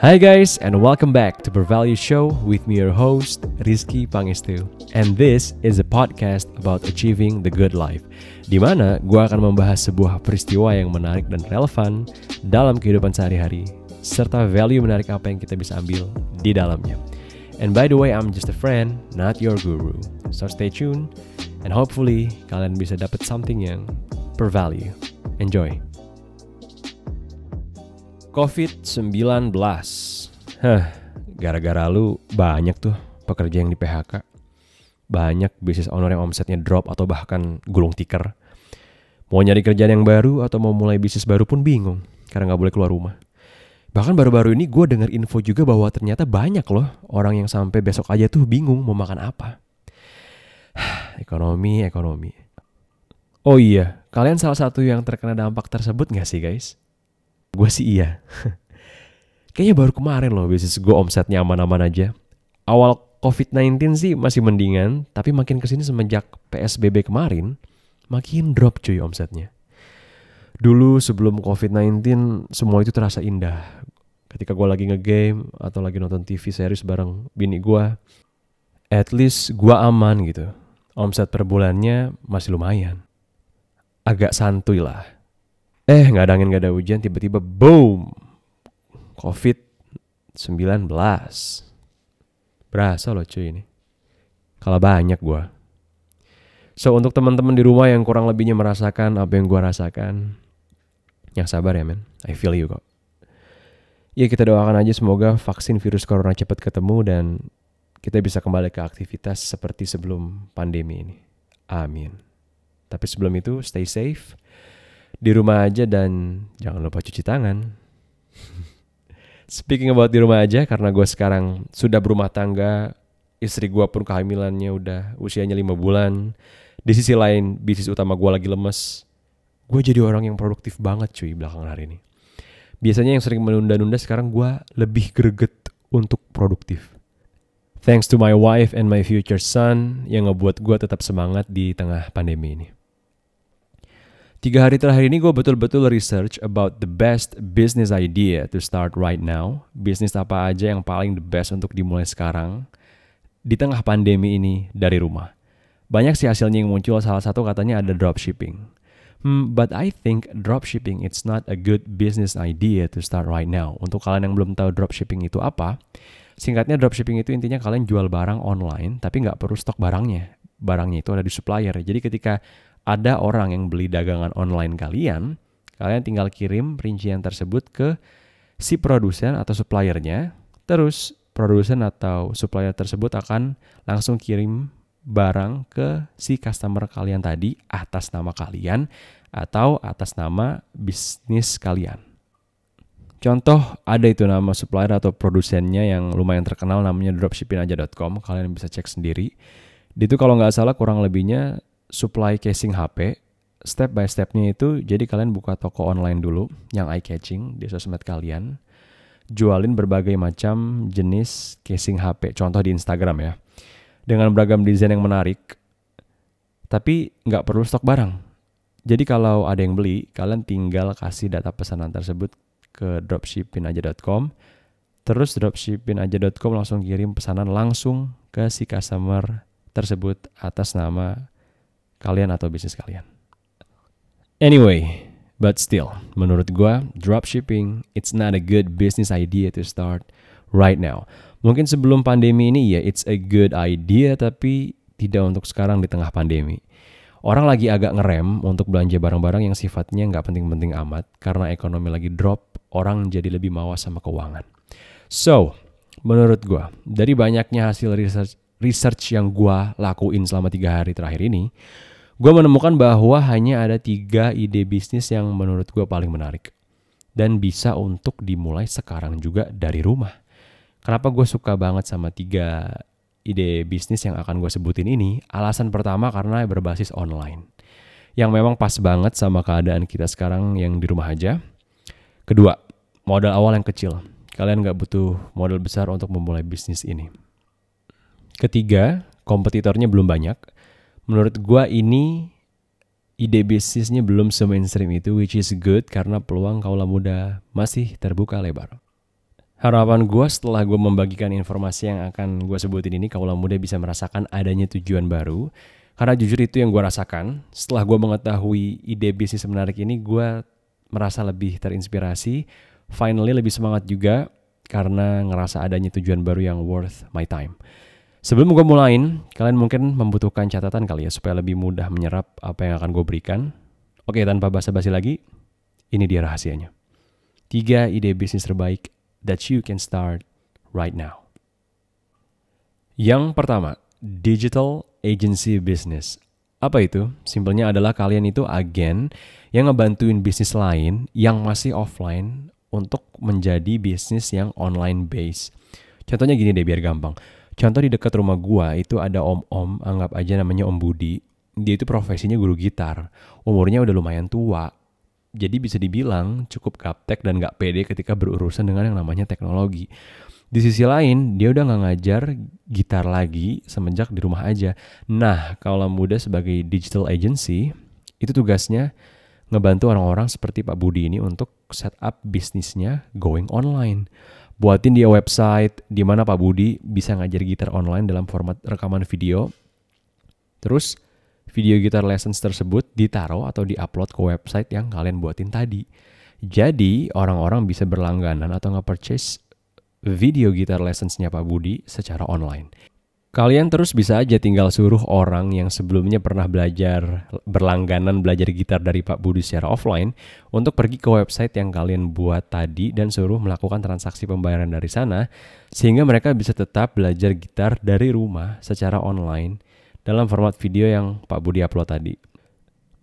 Hi guys, and welcome back to Bervalue Show with me, your host, Rizky Pangestu. And this is a podcast about achieving the good life, di mana gue akan membahas sebuah peristiwa yang menarik dan relevan dalam kehidupan sehari-hari, serta value menarik apa yang kita bisa ambil di dalamnya. And by the way, I'm just a friend, not your guru. So stay tuned, and hopefully kalian bisa dapat something yang bervalue. Enjoy! COVID-19. Hah, gara-gara lu banyak tuh pekerja yang di PHK. Banyak bisnis owner yang omsetnya drop atau bahkan gulung tikar. Mau nyari kerjaan yang baru atau mau mulai bisnis baru pun bingung karena nggak boleh keluar rumah. Bahkan baru-baru ini gue dengar info juga bahwa ternyata banyak loh orang yang sampai besok aja tuh bingung mau makan apa. ekonomi, ekonomi. Oh iya, kalian salah satu yang terkena dampak tersebut gak sih guys? Gue sih iya. Kayaknya baru kemarin loh bisnis gue omsetnya aman-aman aja. Awal COVID-19 sih masih mendingan, tapi makin ke sini semenjak PSBB kemarin, makin drop cuy omsetnya. Dulu sebelum COVID-19 semua itu terasa indah. Ketika gue lagi ngegame atau lagi nonton TV series bareng bini gue, at least gue aman gitu. Omset per bulannya masih lumayan. Agak santuy lah Eh, nggak ada angin, nggak ada hujan, tiba-tiba boom. COVID-19. Berasa loh cuy ini. Kalau banyak gue. So, untuk teman-teman di rumah yang kurang lebihnya merasakan apa yang gue rasakan, yang sabar ya men, I feel you kok. Ya kita doakan aja semoga vaksin virus corona cepat ketemu dan kita bisa kembali ke aktivitas seperti sebelum pandemi ini. Amin. Tapi sebelum itu, stay safe di rumah aja dan jangan lupa cuci tangan. Speaking about di rumah aja, karena gue sekarang sudah berumah tangga, istri gue pun kehamilannya udah usianya 5 bulan. Di sisi lain, bisnis utama gue lagi lemes. Gue jadi orang yang produktif banget cuy belakangan hari ini. Biasanya yang sering menunda-nunda sekarang gue lebih greget untuk produktif. Thanks to my wife and my future son yang ngebuat gue tetap semangat di tengah pandemi ini. Tiga hari terakhir ini gue betul-betul research about the best business idea to start right now. Bisnis apa aja yang paling the best untuk dimulai sekarang di tengah pandemi ini dari rumah. Banyak sih hasilnya yang muncul, salah satu katanya ada dropshipping. Hmm, but I think dropshipping it's not a good business idea to start right now. Untuk kalian yang belum tahu dropshipping itu apa, singkatnya dropshipping itu intinya kalian jual barang online tapi nggak perlu stok barangnya. Barangnya itu ada di supplier. Jadi ketika ada orang yang beli dagangan online kalian, kalian tinggal kirim rincian tersebut ke si produsen atau suppliernya, terus produsen atau supplier tersebut akan langsung kirim barang ke si customer kalian tadi atas nama kalian atau atas nama bisnis kalian. Contoh ada itu nama supplier atau produsennya yang lumayan terkenal namanya dropshippingaja.com. Kalian bisa cek sendiri. Di itu kalau nggak salah kurang lebihnya supply casing HP, step by stepnya itu jadi kalian buka toko online dulu yang eye catching di sosmed kalian, jualin berbagai macam jenis casing HP, contoh di Instagram ya, dengan beragam desain yang menarik, tapi nggak perlu stok barang. Jadi kalau ada yang beli, kalian tinggal kasih data pesanan tersebut ke dropshippingaja.com, terus dropshippingaja.com langsung kirim pesanan langsung ke si customer tersebut atas nama kalian atau bisnis kalian. Anyway, but still, menurut gue, dropshipping it's not a good business idea to start right now. Mungkin sebelum pandemi ini ya it's a good idea tapi tidak untuk sekarang di tengah pandemi. Orang lagi agak ngerem untuk belanja barang-barang yang sifatnya nggak penting-penting amat karena ekonomi lagi drop, orang jadi lebih mawas sama keuangan. So, menurut gue, dari banyaknya hasil research, research yang gue lakuin selama tiga hari terakhir ini, gue menemukan bahwa hanya ada tiga ide bisnis yang menurut gue paling menarik dan bisa untuk dimulai sekarang juga dari rumah. Kenapa gue suka banget sama tiga ide bisnis yang akan gue sebutin ini? Alasan pertama karena berbasis online, yang memang pas banget sama keadaan kita sekarang yang di rumah aja. Kedua, modal awal yang kecil. Kalian nggak butuh modal besar untuk memulai bisnis ini. Ketiga, kompetitornya belum banyak menurut gua ini ide bisnisnya belum se-mainstream itu which is good karena peluang kaula muda masih terbuka lebar. Harapan gue setelah gue membagikan informasi yang akan gue sebutin ini, kaulah muda bisa merasakan adanya tujuan baru. Karena jujur itu yang gue rasakan. Setelah gue mengetahui ide bisnis menarik ini, gue merasa lebih terinspirasi. Finally lebih semangat juga karena ngerasa adanya tujuan baru yang worth my time. Sebelum gue mulain, kalian mungkin membutuhkan catatan kali ya supaya lebih mudah menyerap apa yang akan gue berikan. Oke, tanpa basa-basi lagi, ini dia rahasianya. Tiga ide bisnis terbaik that you can start right now. Yang pertama, digital agency business. Apa itu? Simpelnya adalah kalian itu agen yang ngebantuin bisnis lain yang masih offline untuk menjadi bisnis yang online base. Contohnya gini deh biar gampang. Contoh di dekat rumah gua itu ada om-om, anggap aja namanya Om Budi. Dia itu profesinya guru gitar. Umurnya udah lumayan tua, jadi bisa dibilang cukup gaptek dan gak pede ketika berurusan dengan yang namanya teknologi. Di sisi lain, dia udah gak ngajar gitar lagi semenjak di rumah aja. Nah, kalau muda sebagai digital agency, itu tugasnya ngebantu orang-orang seperti Pak Budi ini untuk setup bisnisnya going online. Buatin dia website di mana Pak Budi bisa ngajar gitar online dalam format rekaman video. Terus video gitar lessons tersebut ditaruh atau diupload ke website yang kalian buatin tadi. Jadi orang-orang bisa berlangganan atau nge-purchase video gitar lessonsnya Pak Budi secara online. Kalian terus bisa aja tinggal suruh orang yang sebelumnya pernah belajar berlangganan belajar gitar dari Pak Budi secara offline untuk pergi ke website yang kalian buat tadi dan suruh melakukan transaksi pembayaran dari sana sehingga mereka bisa tetap belajar gitar dari rumah secara online dalam format video yang Pak Budi upload tadi.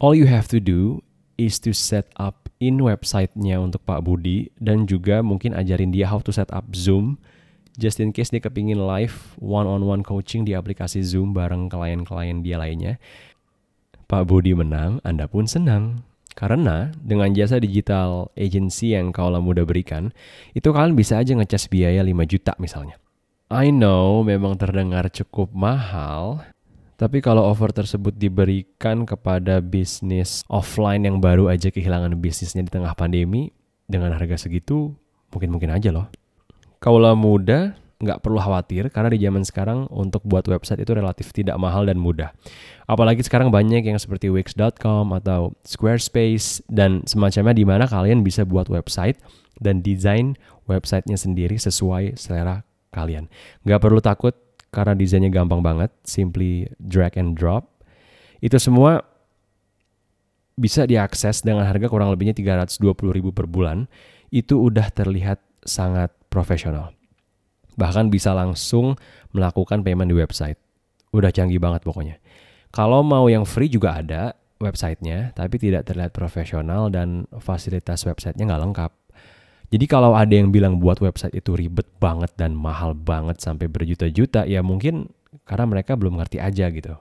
All you have to do is to set up in websitenya untuk Pak Budi dan juga mungkin ajarin dia how to set up Zoom just in case dia kepingin live one-on-one coaching di aplikasi Zoom bareng klien-klien dia lainnya. Pak Budi menang, Anda pun senang. Karena dengan jasa digital agency yang kaulah muda berikan, itu kalian bisa aja ngecas biaya 5 juta misalnya. I know memang terdengar cukup mahal, tapi kalau offer tersebut diberikan kepada bisnis offline yang baru aja kehilangan bisnisnya di tengah pandemi, dengan harga segitu mungkin-mungkin aja loh. Kaulah muda, nggak perlu khawatir karena di zaman sekarang untuk buat website itu relatif tidak mahal dan mudah. Apalagi sekarang banyak yang seperti Wix.com atau Squarespace dan semacamnya di mana kalian bisa buat website dan desain websitenya sendiri sesuai selera kalian. Nggak perlu takut karena desainnya gampang banget, simply drag and drop. Itu semua bisa diakses dengan harga kurang lebihnya 320 ribu per bulan. Itu udah terlihat sangat profesional. Bahkan bisa langsung melakukan payment di website. Udah canggih banget pokoknya. Kalau mau yang free juga ada websitenya, tapi tidak terlihat profesional dan fasilitas websitenya nggak lengkap. Jadi kalau ada yang bilang buat website itu ribet banget dan mahal banget sampai berjuta-juta, ya mungkin karena mereka belum ngerti aja gitu.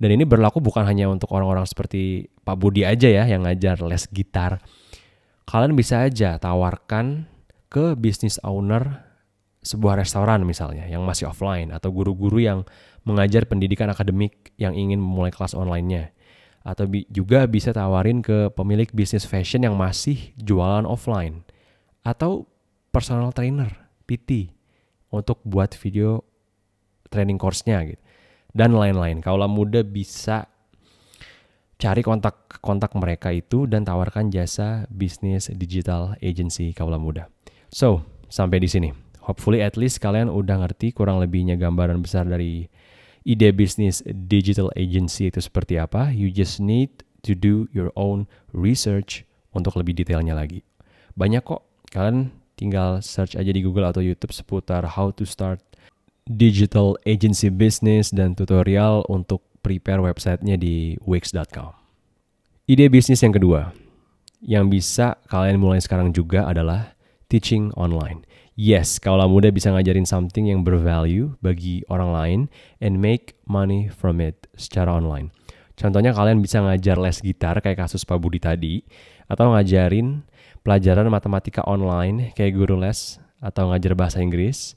Dan ini berlaku bukan hanya untuk orang-orang seperti Pak Budi aja ya yang ngajar les gitar. Kalian bisa aja tawarkan ke bisnis owner sebuah restoran misalnya yang masih offline atau guru-guru yang mengajar pendidikan akademik yang ingin memulai kelas online-nya. Atau bi juga bisa tawarin ke pemilik bisnis fashion yang masih jualan offline atau personal trainer PT untuk buat video training course-nya gitu dan lain-lain. Kaulah muda bisa cari kontak-kontak mereka itu dan tawarkan jasa bisnis digital agency kaulah muda. So, sampai di sini. Hopefully at least kalian udah ngerti kurang lebihnya gambaran besar dari ide bisnis digital agency itu seperti apa. You just need to do your own research untuk lebih detailnya lagi. Banyak kok Kalian tinggal search aja di Google atau YouTube seputar how to start digital agency business dan tutorial untuk prepare websitenya di wix.com. Ide bisnis yang kedua yang bisa kalian mulai sekarang juga adalah teaching online. Yes, kalau muda bisa ngajarin something yang bervalue bagi orang lain and make money from it secara online. Contohnya kalian bisa ngajar les gitar kayak kasus Pak Budi tadi atau ngajarin pelajaran matematika online kayak guru les atau ngajar bahasa Inggris,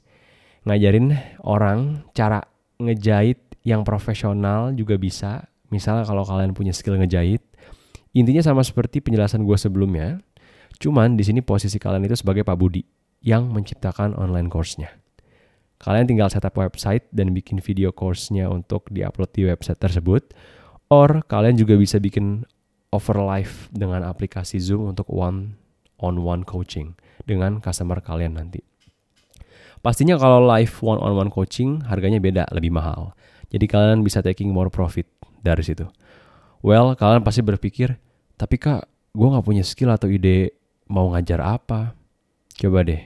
ngajarin orang cara ngejahit yang profesional juga bisa. Misalnya kalau kalian punya skill ngejahit, intinya sama seperti penjelasan gue sebelumnya. Cuman di sini posisi kalian itu sebagai Pak Budi. yang menciptakan online course-nya. Kalian tinggal setup website dan bikin video course-nya untuk diupload di website tersebut. Or kalian juga bisa bikin over live dengan aplikasi Zoom untuk one on one coaching dengan customer kalian nanti. Pastinya kalau live one on one coaching harganya beda, lebih mahal. Jadi kalian bisa taking more profit dari situ. Well, kalian pasti berpikir, tapi kak, gue gak punya skill atau ide mau ngajar apa. Coba deh,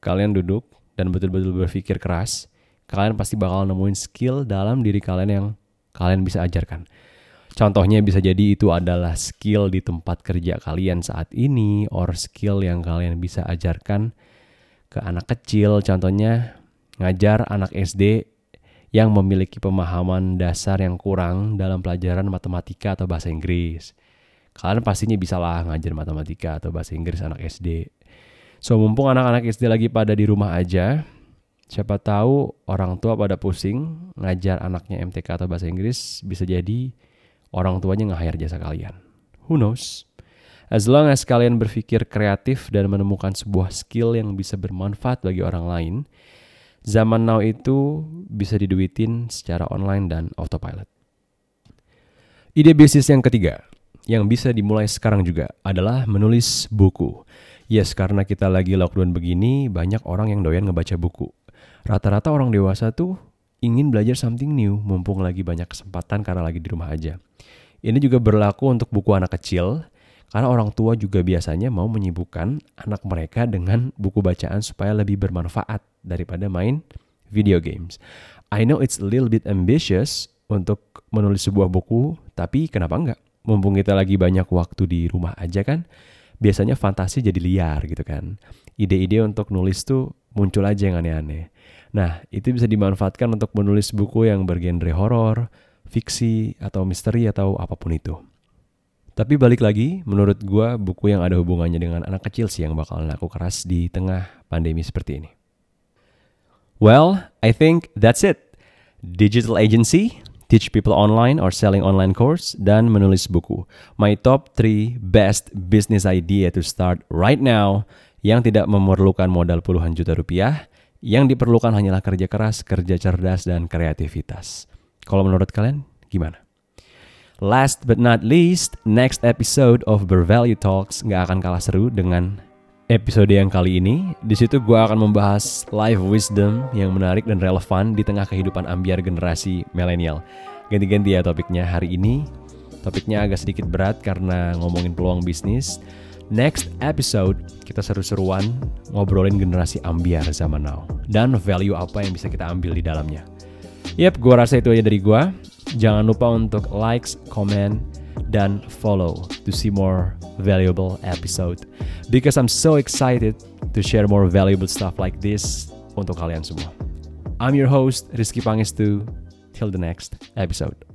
kalian duduk dan betul-betul berpikir keras, kalian pasti bakal nemuin skill dalam diri kalian yang kalian bisa ajarkan. Contohnya bisa jadi itu adalah skill di tempat kerja kalian saat ini, or skill yang kalian bisa ajarkan ke anak kecil. Contohnya ngajar anak SD yang memiliki pemahaman dasar yang kurang dalam pelajaran matematika atau bahasa Inggris. Kalian pastinya bisa lah ngajar matematika atau bahasa Inggris anak SD. So mumpung anak-anak SD lagi pada di rumah aja, siapa tahu orang tua pada pusing ngajar anaknya MTK atau bahasa Inggris bisa jadi orang tuanya nge-hire jasa kalian. Who knows? As long as kalian berpikir kreatif dan menemukan sebuah skill yang bisa bermanfaat bagi orang lain, zaman now itu bisa diduitin secara online dan autopilot. Ide bisnis yang ketiga, yang bisa dimulai sekarang juga adalah menulis buku. Yes, karena kita lagi lockdown begini, banyak orang yang doyan ngebaca buku. Rata-rata orang dewasa tuh ingin belajar something new, mumpung lagi banyak kesempatan karena lagi di rumah aja. Ini juga berlaku untuk buku anak kecil, karena orang tua juga biasanya mau menyibukkan anak mereka dengan buku bacaan supaya lebih bermanfaat daripada main video games. I know it's a little bit ambitious untuk menulis sebuah buku, tapi kenapa enggak? Mumpung kita lagi banyak waktu di rumah aja kan, biasanya fantasi jadi liar gitu kan. Ide-ide untuk nulis tuh muncul aja yang aneh-aneh. Nah, itu bisa dimanfaatkan untuk menulis buku yang bergenre horor, fiksi, atau misteri, atau apa pun itu. Tapi balik lagi, menurut gue buku yang ada hubungannya dengan anak kecil sih yang bakal laku keras di tengah pandemi seperti ini. Well, I think that's it. Digital agency, teach people online or selling online course, dan menulis buku. My top 3 best business idea to start right now yang tidak memerlukan modal puluhan juta rupiah, yang diperlukan hanyalah kerja keras, kerja cerdas, dan kreativitas. Kalau menurut kalian, gimana? Last but not least, next episode of Bervalue Talks nggak akan kalah seru dengan episode yang kali ini. Di situ gue akan membahas life wisdom yang menarik dan relevan di tengah kehidupan ambiar generasi milenial. Ganti-ganti ya topiknya hari ini. Topiknya agak sedikit berat karena ngomongin peluang bisnis. Next episode kita seru-seruan ngobrolin generasi ambiar zaman now dan value apa yang bisa kita ambil di dalamnya. Yap, gue rasa itu aja dari gue. Jangan lupa untuk likes, comment, dan follow to see more valuable episode. Because I'm so excited to share more valuable stuff like this untuk kalian semua. I'm your host, Rizky Pangestu. Till the next episode.